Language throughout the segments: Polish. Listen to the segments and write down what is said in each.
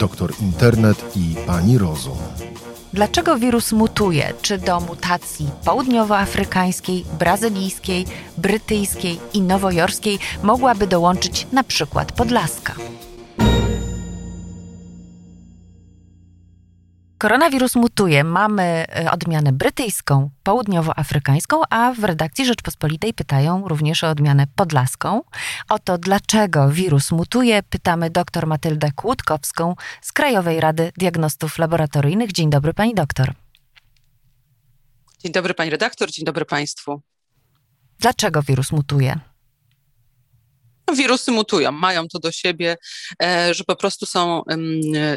doktor Internet i pani Rozum. Dlaczego wirus mutuje? Czy do mutacji południowoafrykańskiej, brazylijskiej, brytyjskiej i nowojorskiej mogłaby dołączyć na przykład podlaska? Koronawirus mutuje. Mamy e, odmianę brytyjską, południowoafrykańską, a w redakcji Rzeczpospolitej pytają również o odmianę podlaską. O to, dlaczego wirus mutuje, pytamy dr Matyldę Kłódkowską z Krajowej Rady Diagnostów Laboratoryjnych. Dzień dobry, pani doktor. Dzień dobry, pani redaktor, dzień dobry państwu. Dlaczego wirus mutuje? Wirusy mutują, mają to do siebie, e, że po prostu są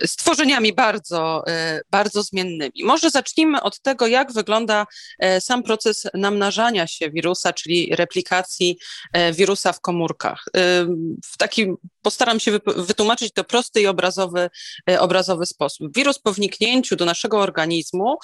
stworzeniami bardzo, e, bardzo zmiennymi. Może zacznijmy od tego, jak wygląda e, sam proces namnażania się wirusa, czyli replikacji wirusa w komórkach. W takim postaram się wytłumaczyć to prosty i obrazowy, obrazowy sposób. Wirus po wniknięciu do naszego organizmu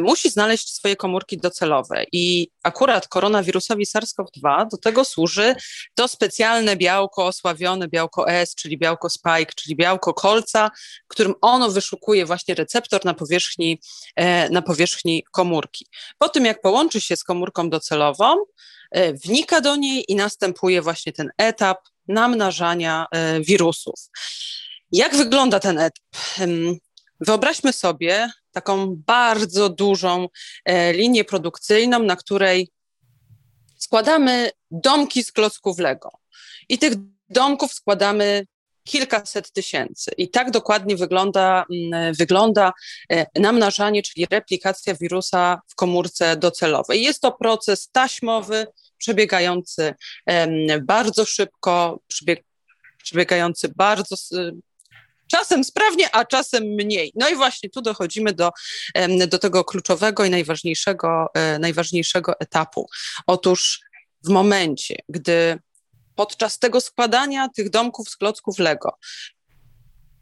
musi znaleźć swoje komórki docelowe i akurat koronawirusowi SARS-CoV-2 do tego służy to specjalne białko osławione, białko S, czyli białko spike, czyli białko kolca, którym ono wyszukuje właśnie receptor na powierzchni, e, na powierzchni komórki. Po tym, jak połączy się z komórką docelową, e, wnika do niej i następuje właśnie ten etap namnażania e, wirusów. Jak wygląda ten etap? Wyobraźmy sobie taką bardzo dużą linię produkcyjną, na której składamy domki z klocków Lego. I tych domków składamy kilkaset tysięcy. I tak dokładnie wygląda, mm, wygląda e, namnażanie, czyli replikacja wirusa w komórce docelowej. Jest to proces taśmowy, przebiegający bardzo szybko, przebiegający bardzo czasem sprawnie, a czasem mniej. No i właśnie tu dochodzimy do, do tego kluczowego i najważniejszego, e, najważniejszego etapu. Otóż w momencie, gdy podczas tego składania tych domków z klocków Lego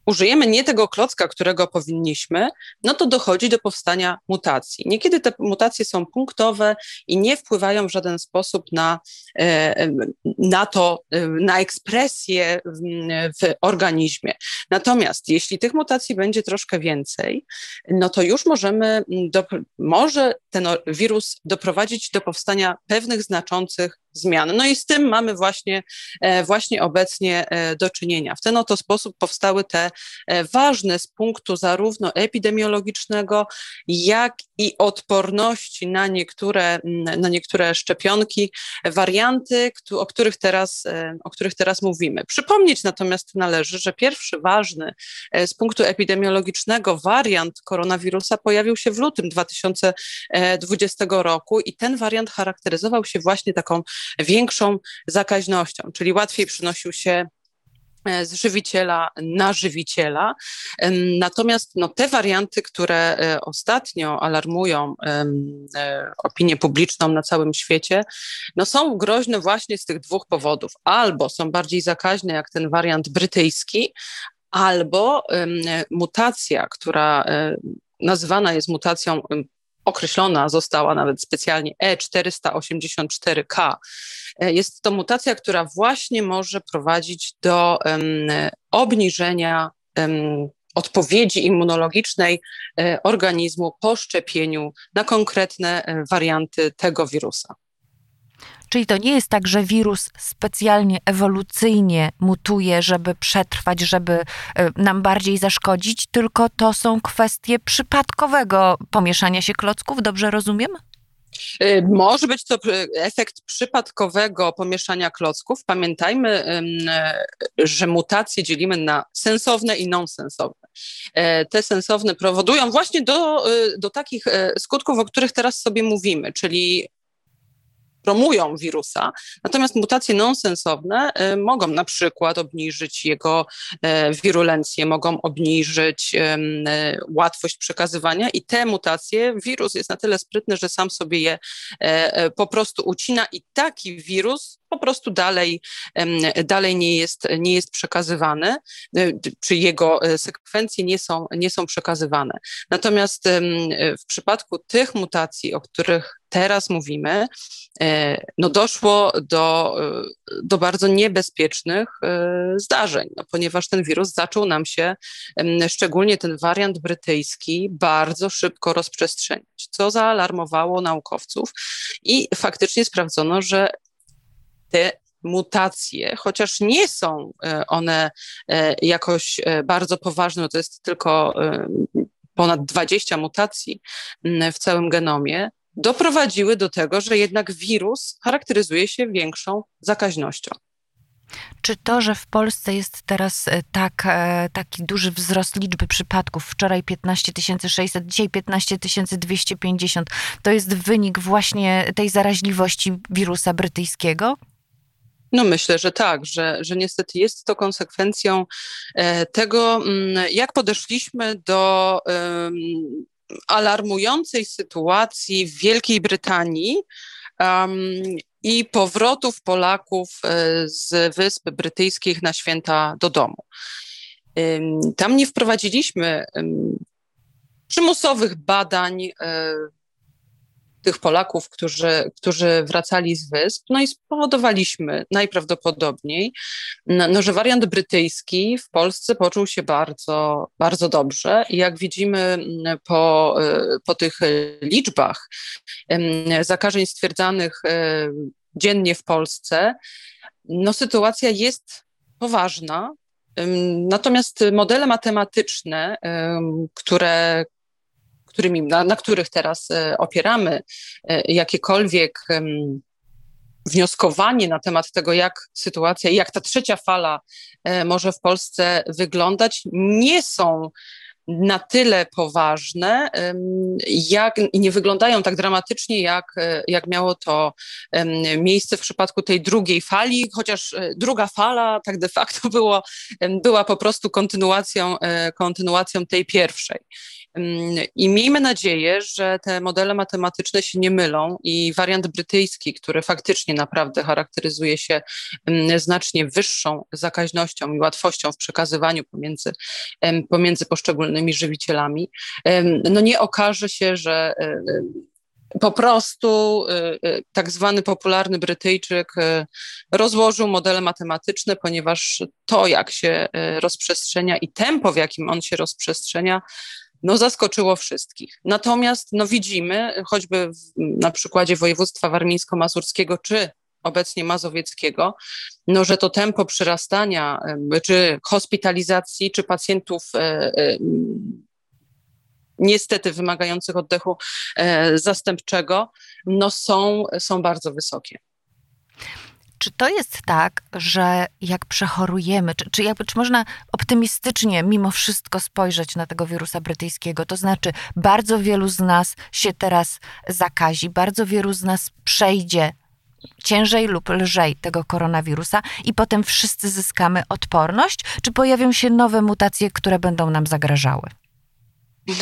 użyjemy nie tego klocka, którego powinniśmy, no to dochodzi do powstania mutacji. Niekiedy te mutacje są punktowe i nie wpływają w żaden sposób na, e, na to, e, na ekspresję w, w organizmie. Natomiast jeśli tych mutacji będzie troszkę więcej, no to już możemy, do, może ten wirus doprowadzić do powstania pewnych znaczących zmian. No i z tym mamy właśnie, e, właśnie obecnie e, do czynienia. W ten oto sposób powstały te e, ważne z punktu zarówno epidemiologicznego, jak i odporności na niektóre, na niektóre szczepionki, warianty, o których, teraz, o których teraz mówimy. Przypomnieć natomiast należy, że pierwszy ważny z punktu epidemiologicznego wariant koronawirusa pojawił się w lutym 2020 roku i ten wariant charakteryzował się właśnie taką większą zakaźnością, czyli łatwiej przynosił się e, z żywiciela na żywiciela. Natomiast no, te warianty, które e, ostatnio alarmują e, opinię publiczną na całym świecie, no, są groźne właśnie z tych dwóch powodów. Albo są bardziej zakaźne, jak ten wariant brytyjski, albo mutacja, która nazywana jest mutacją określona została nawet specjalnie E484K. E, jest to mutacja, która właśnie może prowadzić do obniżenia odpowiedzi immunologicznej e, organizmu po szczepieniu na konkretne e, warianty tego wirusa. Czyli to nie jest tak, że wirus specjalnie ewolucyjnie mutuje, żeby przetrwać, żeby e, nam bardziej zaszkodzić, tylko to są kwestie przypadkowego pomieszania się klocków, dobrze rozumiem? E, może być to efekt przypadkowego pomieszania klocków. Pamiętajmy, że mutacje dzielimy na sensowne i nonsensowne. E, te sensowne powodują właśnie do, do takich skutków, o których teraz sobie mówimy, czyli promują wirusa, natomiast mutacje nonsensowne y, mogą na przykład obniżyć jego e, wirulencję, mogą obniżyć e, łatwość przekazywania i te mutacje, wirus jest na tyle sprytny, że sam sobie je e, po prostu ucina i taki wirus po prostu dalej, dalej nie, jest, nie jest przekazywany, czy jego sekwencje nie są, nie są przekazywane. Natomiast w przypadku tych mutacji, o których teraz mówimy, no doszło do, do bardzo niebezpiecznych zdarzeń, no ponieważ ten wirus zaczął nam się, szczególnie ten wariant brytyjski, bardzo szybko rozprzestrzeniać, co zaalarmowało naukowców i faktycznie sprawdzono, że te mutacje, chociaż nie są e, one e, jakoś e, bardzo poważne, to jest tylko ponad 20 mutacji w całym genomie, doprowadziły do tego, że jednak wirus charakteryzuje się większą zakaźnością. Czy to, że w Polsce jest teraz tak, taki duży wzrost liczby przypadków, wczoraj 15 600, dzisiaj 15 250, to jest wynik właśnie tej zaraźliwości wirusa brytyjskiego? No myślę, że tak, że, że niestety jest to konsekwencją e, tego, mm, jak podeszliśmy do alarmującej sytuacji w Wielkiej Brytanii i powrotów Polaków e, z Wysp Brytyjskich na święta do domu. Tam nie wprowadziliśmy przymusowych badań e, tych Polaków, którzy, którzy wracali z wysp, no i spowodowaliśmy najprawdopodobniej, no, no, że wariant brytyjski w Polsce poczuł się bardzo, bardzo dobrze. I jak widzimy mm, po, e, po tych liczbach zakażeń stwierdzanych e, dziennie w Polsce, no sytuacja jest poważna, Natomiast modele matematyczne, które, którymi, na, na których teraz e, opieramy e, jakiekolwiek wnioskowanie na temat tego, jak sytuacja, jak ta trzecia fala e, może w Polsce wyglądać, nie są na tyle poważne jak, i nie wyglądają tak dramatycznie, jak, jak miało to miejsce w przypadku tej drugiej fali, chociaż druga fala tak de facto było, była po prostu kontynuacją, kontynuacją tej pierwszej. I miejmy nadzieję, że te modele matematyczne się nie mylą i wariant brytyjski, który faktycznie naprawdę charakteryzuje się znacznie wyższą zakaźnością i łatwością w przekazywaniu pomiędzy, pomiędzy poszczególnymi żywicielami, no nie okaże się, że po prostu y, tak zwany popularny Brytyjczyk rozłożył modele matematyczne, ponieważ to, jak się rozprzestrzenia i tempo, w jakim on się rozprzestrzenia, no zaskoczyło wszystkich. Natomiast no widzimy, choćby w, na przykładzie województwa warmińsko-mazurskiego czy obecnie mazowieckiego, no, że to tempo przyrastania czy hospitalizacji, czy pacjentów e, e, niestety wymagających oddechu e, zastępczego, no są, są bardzo wysokie. Czy to jest tak, że jak przechorujemy, czy, czy, jakby, czy można optymistycznie mimo wszystko spojrzeć na tego wirusa brytyjskiego? To znaczy, bardzo wielu z nas się teraz zakazi, bardzo wielu z nas przejdzie ciężej lub lżej tego koronawirusa i potem wszyscy zyskamy odporność? Czy pojawią się nowe mutacje, które będą nam zagrażały?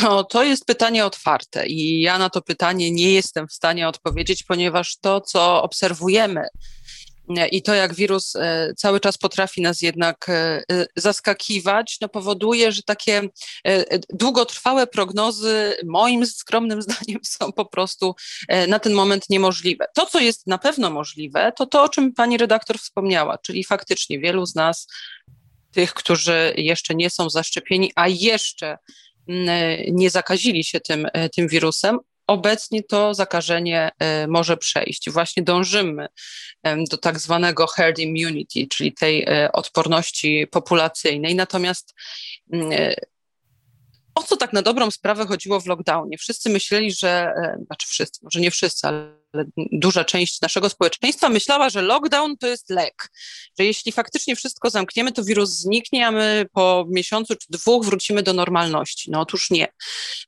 No, to jest pytanie otwarte i ja na to pytanie nie jestem w stanie odpowiedzieć, ponieważ to, co obserwujemy i to, jak wirus e, cały czas potrafi nas jednak e, e, zaskakiwać, no powoduje, że takie długotrwałe prognozy, moim skromnym zdaniem, są po prostu na ten moment niemożliwe. To, co jest na pewno możliwe, to to, o czym pani redaktor wspomniała, czyli faktycznie wielu z nas, tych, którzy jeszcze nie są zaszczepieni, a jeszcze nie zakazili się tym, tym wirusem, obecnie to zakażenie e, może przejść. Właśnie dążymy do tak zwanego herd immunity, czyli tej e, odporności populacyjnej. Natomiast mm, e, o co tak na dobrą sprawę chodziło w lockdownie? Wszyscy myśleli, że, znaczy wszyscy, może nie wszyscy, ale duża część naszego społeczeństwa myślała, że lockdown to jest lek, że jeśli faktycznie wszystko zamkniemy, to wirus zniknie, a my po miesiącu czy dwóch wrócimy do normalności. No otóż nie.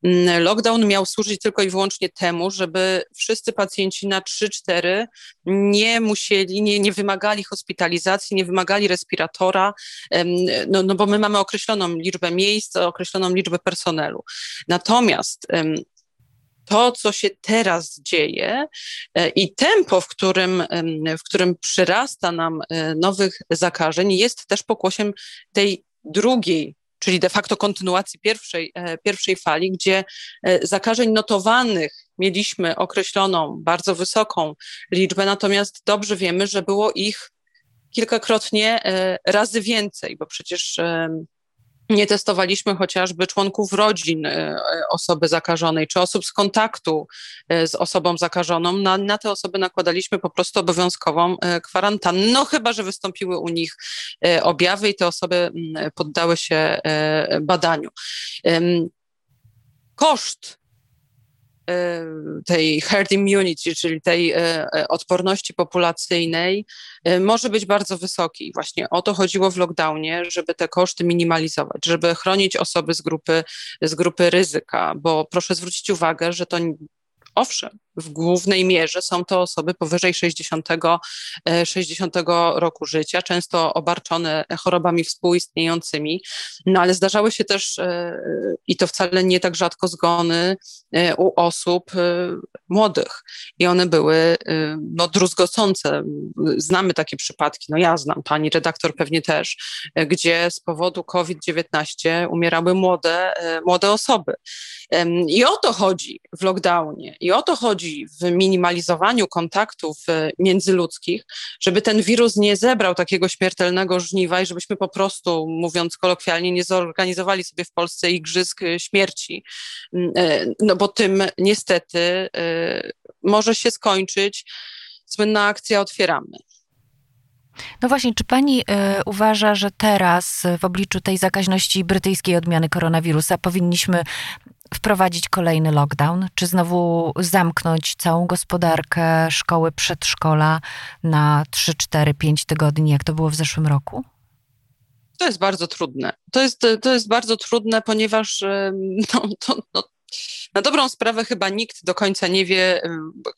Mm, lockdown miał służyć tylko i wyłącznie temu, żeby wszyscy pacjenci na 3-4 nie musieli, nie, nie wymagali hospitalizacji, nie wymagali respiratora, no, no bo my mamy określoną liczbę miejsc, określoną liczbę personelu. Natomiast to, co się teraz dzieje e, i tempo, w którym, w którym przyrasta nam e, nowych zakażeń, jest też pokłosiem tej drugiej czyli de facto kontynuacji pierwszej, e, pierwszej fali, gdzie zakażeń notowanych mieliśmy określoną bardzo wysoką liczbę, natomiast dobrze wiemy, że było ich kilkakrotnie razy więcej, bo przecież nie testowaliśmy chociażby członków rodzin e, osoby zakażonej, czy osób z kontaktu e, z osobą zakażoną. Na, na te osoby nakładaliśmy po prostu obowiązkową e, kwarantannę, no chyba, że wystąpiły u nich objawy i te osoby mm, poddały się badaniu. Koszt tej herd immunity, czyli tej y, y, odporności populacyjnej, może być bardzo wysoki. Właśnie o to chodziło w lockdownie, żeby te koszty minimalizować, żeby chronić osoby z grupy, z grupy ryzyka, bo proszę zwrócić uwagę, że to owszem, w głównej mierze są to osoby powyżej 60, 60 e, roku życia, często obarczone chorobami współistniejącymi, no ale zdarzały się też e, i to wcale nie tak rzadko zgony e, u osób młodych i one były no, druzgocące. Znamy takie przypadki, no ja znam, pani redaktor pewnie też, gdzie z powodu COVID-19 umierały młode, młode osoby. I o to chodzi w lockdownie i o to chodzi w minimalizowaniu kontaktów e, międzyludzkich, żeby ten wirus nie zebrał takiego śmiertelnego żniwa i żebyśmy po prostu, mówiąc kolokwialnie, nie zorganizowali sobie w Polsce igrzysk e, śmierci. Mm, e, no bo tym niestety może się skończyć słynna akcja Otwieramy. No właśnie, czy pani y, uważa, że teraz w obliczu tej zakaźności brytyjskiej odmiany koronawirusa powinniśmy wprowadzić kolejny lockdown? Czy znowu zamknąć całą gospodarkę, szkoły, przedszkola na 3, 4, 5 tygodni, jak to było w zeszłym roku? To jest bardzo trudne. To jest, to jest bardzo trudne, ponieważ no, to, no, na dobrą sprawę chyba nikt do końca nie wie,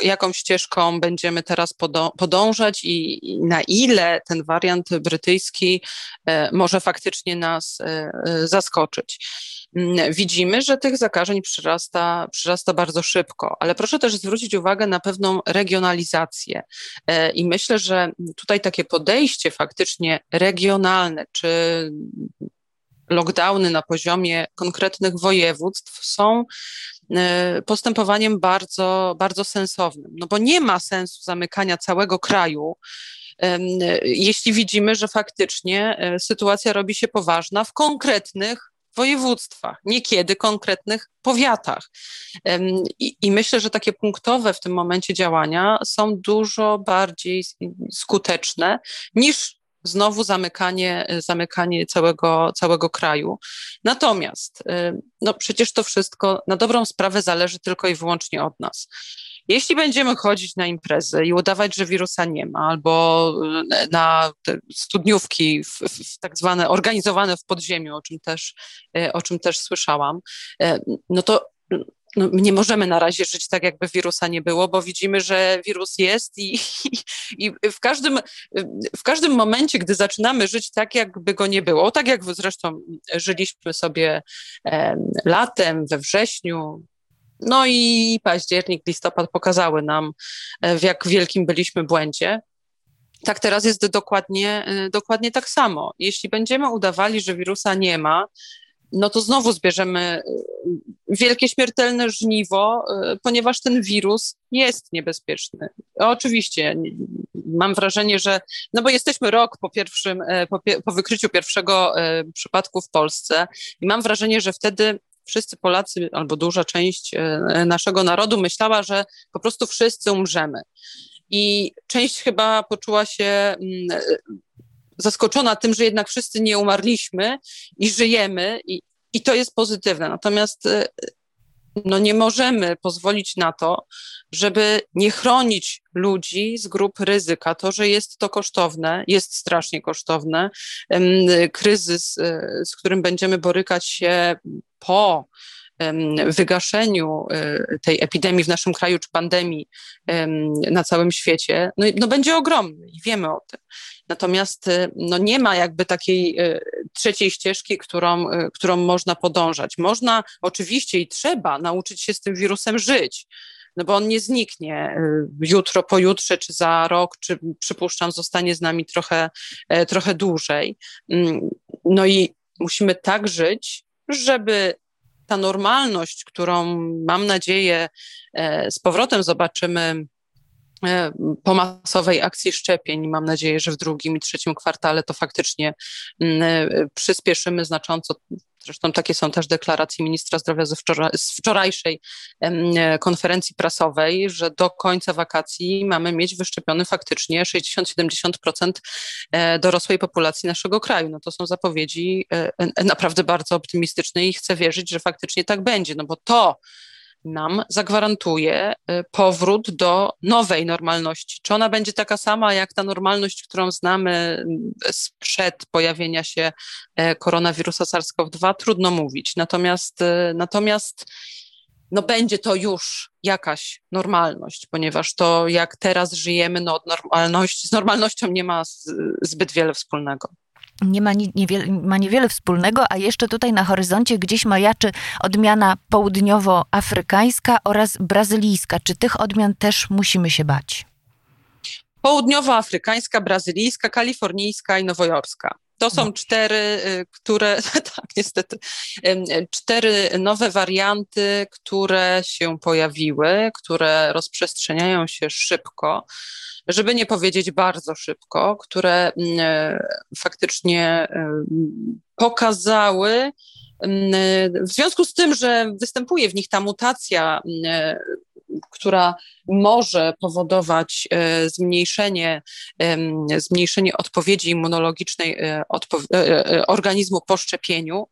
jaką ścieżką będziemy teraz podążać i, i na ile ten wariant brytyjski e, może faktycznie nas e, e, zaskoczyć. Mm, widzimy, że tych zakażeń przyrasta, przyrasta bardzo szybko, ale proszę też zwrócić uwagę na pewną regionalizację. I myślę, że tutaj takie podejście faktycznie regionalne, czy lockdowny na poziomie konkretnych województw są e, postępowaniem bardzo, bardzo sensownym, no bo nie ma sensu zamykania całego kraju, jeśli widzimy, że faktycznie e, sytuacja robi się poważna w konkretnych województwach, niekiedy konkretnych powiatach. I, I, myślę, że takie punktowe w tym momencie działania są dużo bardziej skuteczne niż znowu zamykanie, zamykanie całego, całego kraju. Natomiast y, no przecież to wszystko na dobrą sprawę zależy tylko i wyłącznie od nas. Jeśli będziemy chodzić na imprezy i udawać, że wirusa nie ma, albo y, na studniówki w, w tak zwane organizowane w podziemiu, o czym też, y, o czym też słyszałam, no to no, nie możemy na razie żyć tak, jakby wirusa nie było, bo widzimy, że wirus jest i, i, i, w, każdym, w każdym momencie, gdy zaczynamy żyć tak, jakby go nie było, tak jak zresztą żyliśmy sobie e, latem, we wrześniu, no i październik, listopad pokazały nam, e, w jak wielkim byliśmy błędzie. Tak teraz jest dokładnie, e, dokładnie tak samo. Jeśli będziemy udawali, że wirusa nie ma, no to znowu zbierzemy y, wielkie śmiertelne żniwo, ponieważ ten wirus jest niebezpieczny. Oczywiście mam wrażenie, że, no bo jesteśmy rok po pierwszym, e, po, po wykryciu pierwszego e, przypadku w Polsce i mam wrażenie, że wtedy wszyscy Polacy, albo duża część e, naszego narodu myślała, że po prostu wszyscy umrzemy. I część chyba poczuła się mm, zaskoczona tym, że jednak wszyscy nie umarliśmy i żyjemy i, i to jest pozytywne. Natomiast y, no nie możemy pozwolić na to, żeby nie chronić ludzi z grup ryzyka. To, że jest to kosztowne, jest strasznie kosztowne. Kryzys, y, z którym będziemy borykać się po wygaszeniu y, tej epidemii w naszym kraju, czy pandemii na całym świecie, no, no będzie ogromny i wiemy o tym. Natomiast y, no nie ma jakby takiej y, trzeciej ścieżki, którą, którą można podążać. Można oczywiście i trzeba nauczyć się z tym wirusem żyć no bo on nie zniknie jutro, pojutrze, czy za rok, czy przypuszczam, zostanie z nami trochę, e, trochę dłużej. Mm, no i musimy tak żyć, żeby ta normalność, którą mam nadzieję e, z powrotem zobaczymy e, po masowej akcji szczepień. Mam nadzieję, że w drugim i trzecim kwartale to faktycznie mm, e, przyspieszymy znacząco Zresztą takie są też deklaracje ministra zdrowia ze wczoraj, z wczorajszej konferencji prasowej, że do końca wakacji mamy mieć wyszczepiony faktycznie 60-70% e, dorosłej populacji naszego kraju. No to są zapowiedzi e, e, naprawdę bardzo optymistyczne i chcę wierzyć, że faktycznie tak będzie, no bo to nam zagwarantuje y, powrót do nowej normalności. Czy ona będzie taka sama jak ta normalność, którą znamy mm, sprzed pojawienia się e, koronawirusa SARS-CoV-2? Trudno mówić. Natomiast, y, natomiast no będzie to już jakaś normalność, ponieważ to jak teraz żyjemy, no od normalności, z normalnością nie ma zbyt wiele wspólnego nie ma, niewiele, ma niewiele wspólnego, a jeszcze tutaj na horyzoncie gdzieś majaczy odmiana południowoafrykańska oraz brazylijska. Czy tych odmian też musimy się bać? Południowoafrykańska, brazylijska, kalifornijska i nowojorska. To są no. cztery, y, które, tak niestety, cztery nowe warianty, które się pojawiły, które rozprzestrzeniają się szybko żeby nie powiedzieć bardzo szybko, które mm, e, faktycznie pokazały, w związku z tym, że występuje w nich ta mutacja, e, która może powodować e, zmniejszenie, zmniejszenie odpowiedzi immunologicznej organizmu po szczepieniu,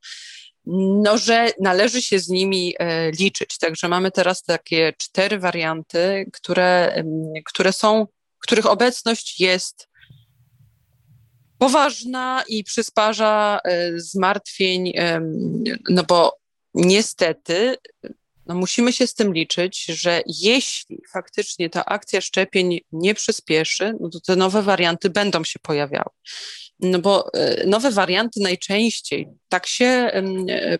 no, że należy się z nimi liczyć. Także mamy teraz takie cztery warianty, które, które są których obecność jest poważna i przysparza e, zmartwień, no bo niestety no musimy się z tym liczyć, że jeśli faktycznie ta akcja szczepień nie przyspieszy, no to te nowe warianty będą się pojawiały. No bo e, nowe warianty najczęściej, tak się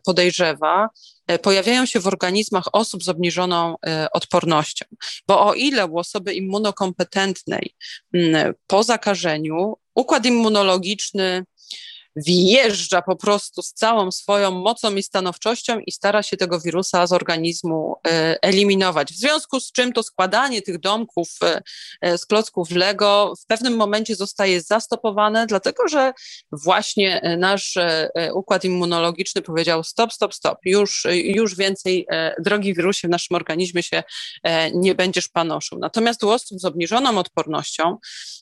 podejrzewa, e, pojawiają się w organizmach osób z obniżoną e, odpornością. Bo o ile u osoby immunokompetentnej po zakażeniu układ immunologiczny wjeżdża po prostu z całą swoją mocą i stanowczością i stara się tego wirusa z organizmu e, eliminować. W związku z czym to składanie tych domków e, e, z klocków Lego w pewnym momencie zostaje zastopowane, dlatego że właśnie nasz układ immunologiczny powiedział stop, stop, stop, już, już więcej drogi wirusie w naszym organizmie się nie będziesz panoszył. Natomiast u osób z obniżoną odpornością,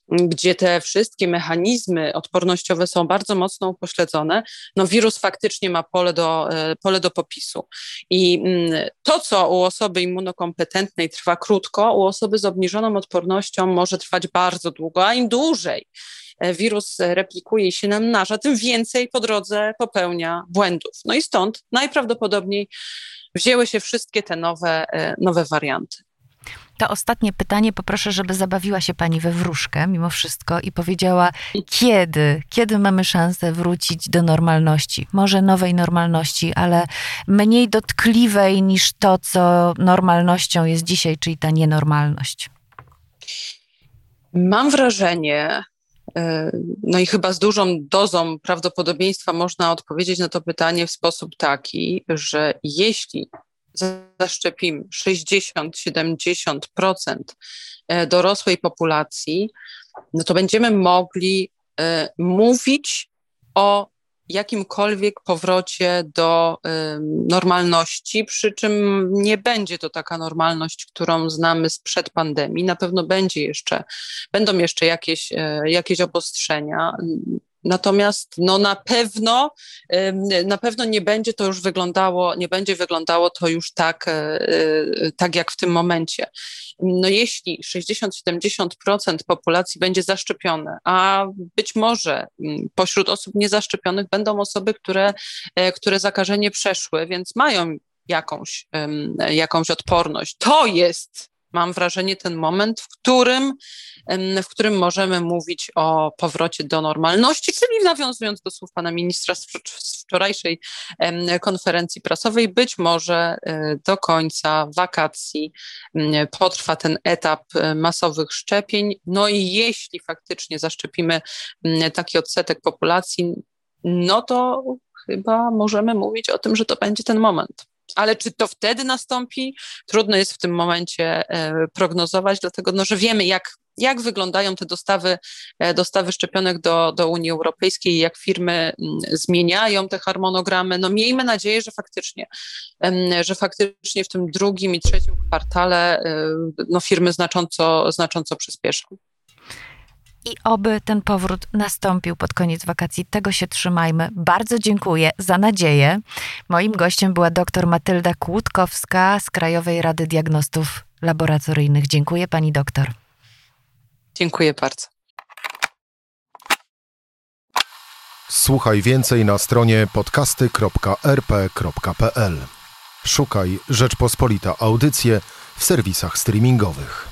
gdzie te wszystkie mechanizmy odpornościowe są bardzo mocno upośledzone, no wirus faktycznie ma pole do, e, pole do popisu. I mm, to, co u osoby immunokompetentnej trwa krótko, u osoby z obniżoną odpornością może trwać bardzo długo, a im dłużej e, wirus replikuje i się namnaża, tym więcej po drodze popełnia błędów. No i stąd najprawdopodobniej wzięły się wszystkie te nowe, e, nowe warianty to ostatnie pytanie poproszę, żeby zabawiła się pani we wróżkę mimo wszystko i powiedziała, kiedy, kiedy mamy szansę wrócić do normalności. Może nowej normalności, ale mniej dotkliwej niż to, co normalnością jest dzisiaj, czyli ta nienormalność. Mam wrażenie, y, no i chyba z dużą dozą prawdopodobieństwa można odpowiedzieć na to pytanie w sposób taki, że jeśli zaszczepimy 60-70% e, dorosłej populacji, no to będziemy mogli e, mówić o jakimkolwiek powrocie do normalności, przy czym nie będzie to taka normalność, którą znamy sprzed pandemii. Na pewno będzie jeszcze, będą jeszcze jakieś, e, jakieś obostrzenia. Natomiast no na pewno na pewno nie będzie to już wyglądało, nie będzie wyglądało to już tak, e, e, tak jak w tym momencie. No jeśli 60-70% populacji będzie zaszczepione, a być może pośród osób niezaszczepionych będą osoby, które, e, które zakażenie przeszły, więc mają jakąś, jakąś odporność. To jest mam wrażenie, ten moment, w którym, w którym możemy mówić o powrocie do normalności, czyli nawiązując do słów pana ministra z wczorajszej konferencji prasowej, być może e, do końca wakacji potrwa ten etap e, masowych szczepień. No i jeśli faktycznie zaszczepimy taki odsetek populacji, no to chyba możemy mówić o tym, że to będzie ten moment. Ale czy to wtedy nastąpi? Trudno jest w tym momencie prognozować, dlatego no, że wiemy, jak jak wyglądają te dostawy, e, dostawy szczepionek do, do Unii Europejskiej, jak firmy mm, zmieniają te harmonogramy. No miejmy nadzieję, że faktycznie, że faktycznie w tym drugim i trzecim kwartale e, no, firmy znacząco, znacząco przyspieszą. I oby ten powrót nastąpił pod koniec wakacji. Tego się trzymajmy. Bardzo dziękuję za nadzieję. Moim gościem była dr Matylda Kłódkowska z Krajowej Rady Diagnostów Laboratoryjnych. Dziękuję pani doktor. Dziękuję bardzo. Słuchaj więcej na stronie podcasty.rp.pl. Szukaj Rzeczpospolita Audycje w serwisach streamingowych.